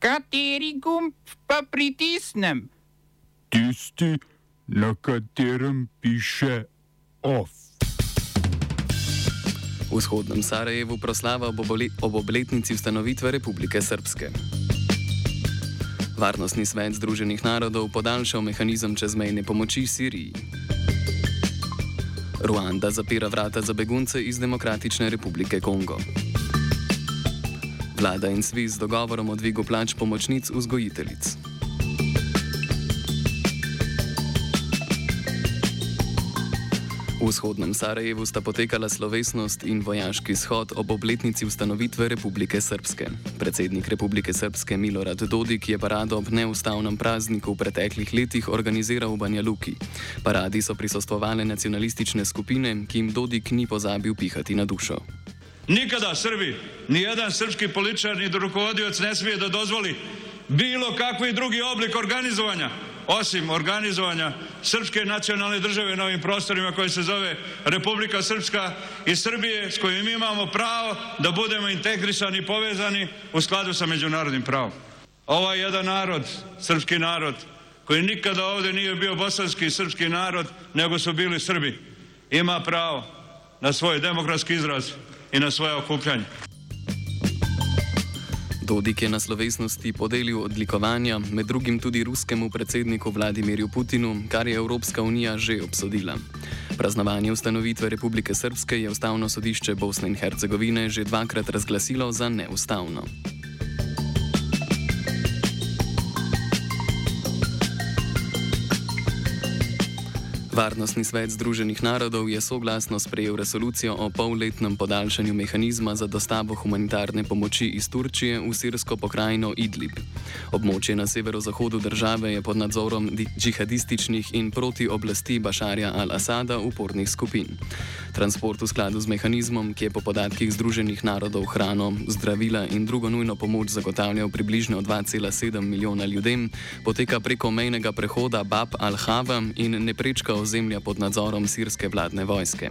Kateri gumb pa pritisnem? Tisti, na katerem piše OF. V vzhodnem Sarajevu proslava ob obletnici ustanovitve Republike Srpske. Varnostni svet Združenih narodov podaljšal mehanizem čezmejne pomoči Siriji. Ruanda zapira vrata za begunce iz Demokratične republike Kongo. Vlada in svi z dogovorom o dvigu plač pomočnic vzgojiteljic. V vzhodnem Sarajevu sta potekala slovesnost in vojaški shod ob obletnici ustanovitve Republike Srpske. Predsednik Republike Srpske Milorad Dodik je parado ob neustavnem prazniku v preteklih letih organiziral v Banja Luki. Paradi so prisostvovale nacionalistične skupine, ki jim Dodik ni pozabil pihati na dušo. Nikada Srbi, ni jedan srpski političar ni rukovodioc ne smije da dozvoli bilo kakvi drugi oblik organizovanja osim organizovanja srpske nacionalne države na ovim prostorima koje se zove Republika Srpska i Srbije s kojim imamo pravo da budemo integrisani i povezani u skladu sa međunarodnim pravom. Ovaj jedan narod, srpski narod, koji nikada ovdje nije bio bosanski srpski narod, nego su bili Srbi, ima pravo na svoj demokratski izraz i na svoje okupljanje. Dodik je na slovesnosti podelil odlikovanja, med drugim tudi ruskemu predsedniku Vladimirju Putinu, kar je Evropska unija že obsodila. Praznovanje ustanovitve Republike Srpske je Ustavno sodišče Bosne in Hercegovine že dvakrat razglasilo za neustavno. Varnostni svet Združenih narodov je soglasno sprejel resolucijo o polletnem podaljšanju mehanizma za dostavo humanitarne pomoči iz Turčije v sirsko pokrajino Idlib. Območje na severozahodu države je pod nadzorom džihadističnih in proti oblasti Bašarja al-Asada upornih skupin. Transport v skladu z mehanizmom, ki je po podatkih Združenih narodov hrano, zdravila in drugo nujno pomoč zagotavljal približno 2,7 milijona ljudem, poteka preko mejnega prehoda Bab al-Hava in ne prečka oziroma ozemlja pod nadzorom sirske vladne vojske.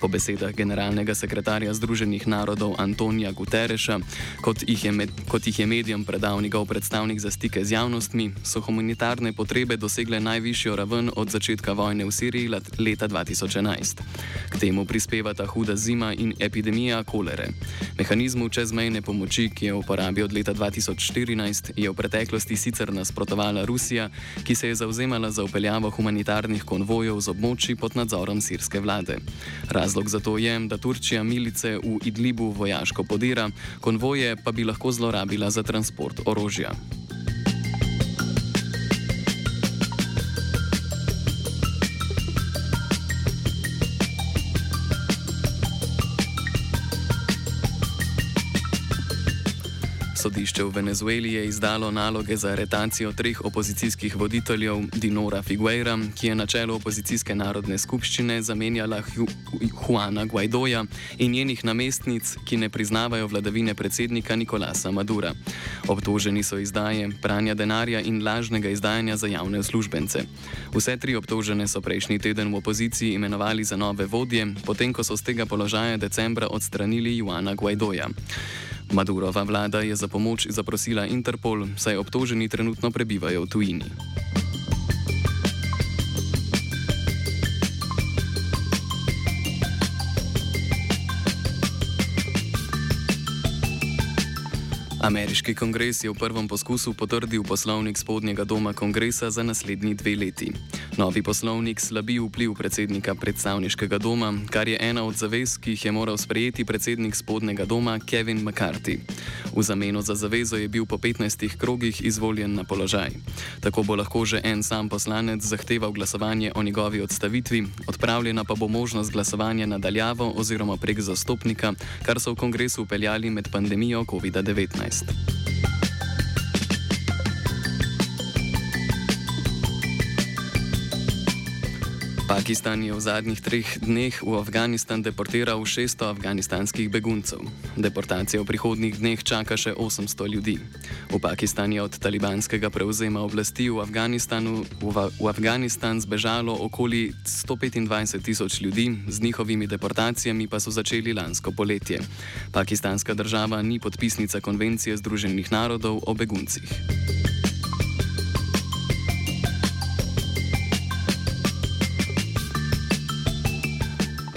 Po besedah generalnega sekretarja Združenih narodov Antonija Gutereša, kot jih je, med, kot jih je medijem predal njegov predstavnik za stike z javnostmi, so humanitarne potrebe dosegle najvišjo raven od začetka vojne v Siriji leta 2011. K temu prispevata huda zima in epidemija kolere. Mehanizmu čezmejne pomoči, ki je v uporabi od leta 2014, je v preteklosti sicer nasprotovala Rusija, ki se je zauzemala za upeljavo humanitarnih konvojev z območji pod nadzorom sirske vlade. Razlog za to je, da Turčija milice v Idlibu vojaško podira, konvoje pa bi lahko zlorabila za transport orožja. Sodišče v Venezueli je izdalo naloge za aretacijo treh opozicijskih voditeljev Dinora Figueira, ki je na čelu opozicijske narodne skupščine zamenjala Juana Guaidoja in njenih namestnic, ki ne priznavajo vladavine predsednika Nikolasa Madura. Obtoženi so izdaje, pranja denarja in lažnega izdajanja za javne uslužbence. Vse tri obtožene so prejšnji teden v opoziciji imenovali za nove vodje, potem ko so z tega položaja decembra odstranili Juana Guaidoja. Madurova vlada je za pomoč zaprosila Interpol, saj obtoženi trenutno prebivajo v tujini. Ameriški kongres je v prvem poskusu potrdil poslovnik spodnjega doma kongresa za naslednji dve leti. Novi poslovnik slabi vpliv predsednika predstavniškega doma, kar je ena od zavez, ki jih je moral sprejeti predsednik spodnjega doma Kevin McCarthy. V zameno za zavezo je bil po 15 krogih izvoljen na položaj. Tako bo lahko že en sam poslanec zahteval glasovanje o njegovi odstavitvi, odpravljena pa bo možnost glasovanja nadaljavo oziroma prek zastopnika, kar so v kongresu upeljali med pandemijo COVID-19. 2019. Pakistan je v zadnjih treh dneh v Afganistan deportiral 600 afganistanskih beguncev. Deportacija v prihodnjih dneh čaka še 800 ljudi. V Pakistan je od talibanskega prevzema oblasti v, v, v Afganistan zbežalo okoli 125 tisoč ljudi, z njihovimi deportacijami pa so začeli lansko poletje. Pakistanska država ni podpisnica konvencije Združenih narodov o beguncih.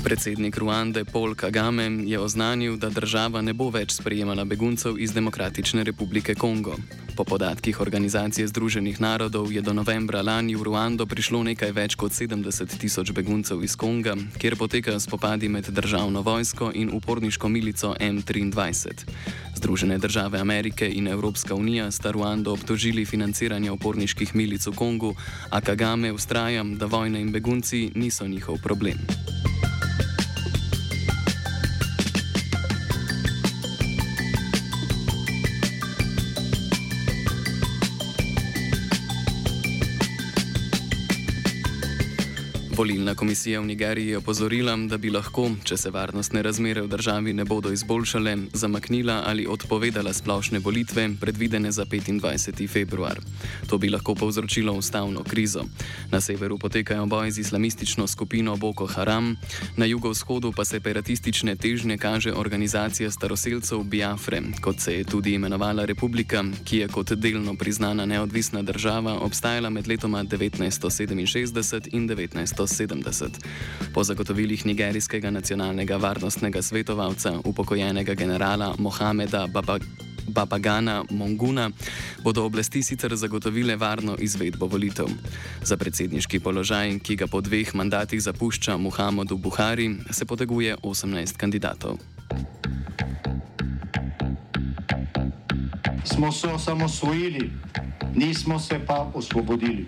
Predsednik Ruande Paul Kagame je oznanil, da država ne bo več sprejemala beguncev iz Demokratične republike Kongo. Po podatkih Organizacije Združenih narodov je do novembra lani v Ruando prišlo nekaj več kot 70 tisoč beguncev iz Konga, kjer potekajo spopadi med državno vojsko in uporniško milico M23. Združene države Amerike in Evropska unija sta Ruando obtožili financiranja uporniških milic v Kongu, a Kagame ustraja, da vojna in begunci niso njihov problem. Volilna komisija v Nigeriji je opozorila, da bi lahko, če se varnostne razmere v državi ne bodo izboljšale, zamaknila ali odpovedala splošne volitve, predvidene za 25. februar. To bi lahko povzročilo ustavno krizo. Na severu potekajo boji z islamistično skupino Boko Haram, na jugovzhodu pa separatistične težnje kaže organizacija staroseljcev Biafre, kot se je tudi imenovala republika, ki je kot delno priznana neodvisna država obstajala med letoma 1967 in 1970. 1970. Po zagotovilih nigerijskega nacionalnega varnostnega svetovalca, upokojenega generala Mohameda Baba, Babagana Monguna, bodo oblasti sicer zagotovile varno izvedbo volitev. Za predsedniški položaj, ki ga po dveh mandatih zapušča Muhammadu Buhari, se poteguje 18 kandidatov. Smo se osamosvojili, nismo se pa osvobodili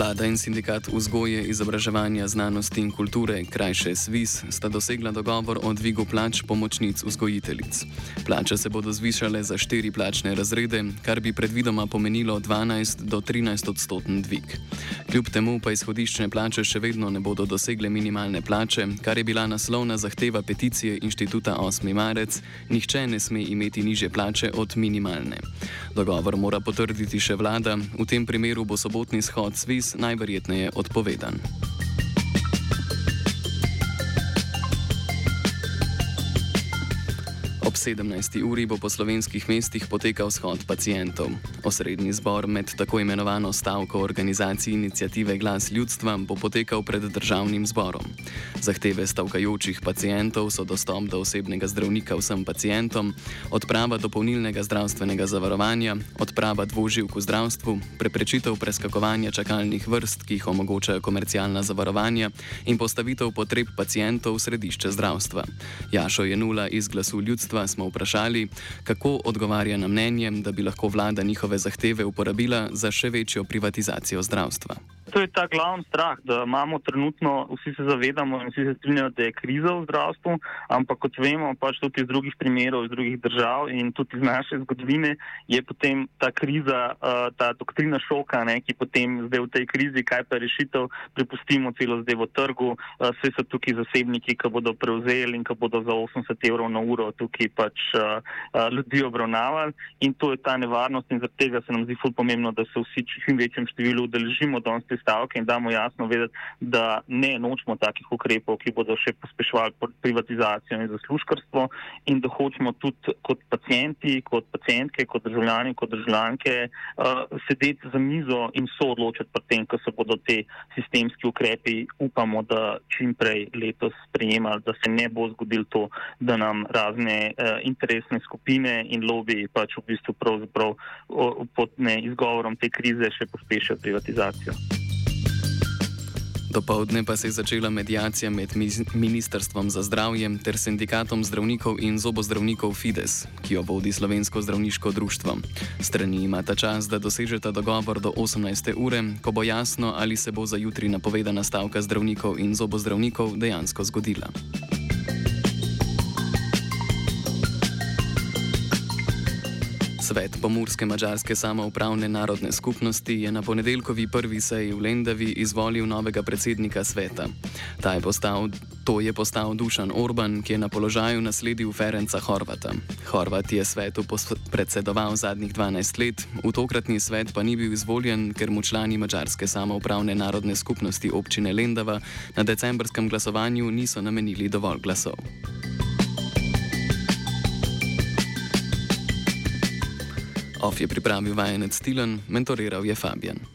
Vlada in sindikat vzgoje, izobraževanja, znanosti in kulture, krajše SWIS, sta dosegla dogovor o dvigu plač pomočnic vzgojiteljic. Plače se bodo zvišale za štiri plačne razrede, kar bi predvidoma pomenilo 12 do 13 odstoten dvig. Kljub temu pa izhodiščne plače še vedno ne bodo dosegle minimalne plače, kar je bila naslovna zahteva peticije inštituta 8. marec: Nihče ne sme imeti niže plače od minimalne. Dogovor mora potrditi še vlada, v tem primeru bo sobotni shod SWIS najverjetneje odpovedan. Ob 17. uri bo po slovenskih mestih potekal shod pacijentov. Osrednji zbor med tako imenovano stavko organizaciji inicijative Glas ljudstva bo potekal pred državnim zborom. Zahteve stavkajočih pacijentov so dostop do osebnega zdravnika vsem pacijentom, odprava dopolnilnega zdravstvenega zavarovanja, odprava dvoživk v zdravstvu, preprečitev preskakovanja čakalnih vrst, ki jih omogočajo komercialna zavarovanja in postavitev potreb pacijentov v središče zdravstva. Jašo je nula iz glasu ljudstva ljudstva smo vprašali, kako odgovarja na mnenje, da bi lahko vlada njihove zahteve uporabila za še večjo privatizacijo zdravstva. To je ta glavni strah, da imamo trenutno, vsi se zavedamo in vsi se strinjajo, da je kriza v zdravstvu, ampak kot vemo, pač tudi iz drugih primerov, iz drugih držav in tudi iz naše zgodovine, je potem ta kriza, uh, ta doktrina šoka, ne, ki potem zdaj v tej krizi, kaj pa rešitev, prepustimo celo zdaj v trgu, vse so tukaj zasebniki, ki bodo prevzeli in ki bodo za 80 evrov na uro tukaj pač uh, uh, ljudi obravnavali in to je ta nevarnost in zaradi tega se nam zdi ful pomembno, da se vsi čim večjem številu udeležimo danes stavke in damo jasno vedeti, da ne nočemo takih ukrepov, ki bodo še pospeševali privatizacijo in zaslužkarstvo in da hočemo tudi kot pacijenti, kot pacijentke, kot državljani, kot državljanke uh, sedeti za mizo in so odločiti pri tem, ko se bodo te sistemski ukrepi, upamo, da čim prej letos sprejemali, da se ne bo zgodil to, da nam razne uh, interesne skupine in lobiji pač v bistvu pravzaprav pod izgovorom te krize še pospešijo privatizacijo. Dopoldne pa se je začela medijacija med Ministrstvom za zdravje ter sindikatom zdravnikov in zobozdravnikov Fides, ki jo vodi Slovensko zdravniško društvo. Strani imata čas, da dosežeta dogovor do 18. ure, ko bo jasno, ali se bo za jutri napovedana stavka zdravnikov in zobozdravnikov dejansko zgodila. Svet Pomorske mađarske samoupravne narodne skupnosti je na ponedeljkovi prvi seji v Lendavi izvolil novega predsednika sveta. Je postal, to je postal Dušan Orban, ki je na položaju nasledil Ferenca Horvata. Horvat je svetu predsedoval zadnjih 12 let, v tokratni svet pa ni bil izvoljen, ker mu člani mađarske samoupravne narodne skupnosti občine Lendava na decembrskem glasovanju niso namenili dovolj glasov. Of je pripravil vajenec Stilen, mentoriral je Fabian.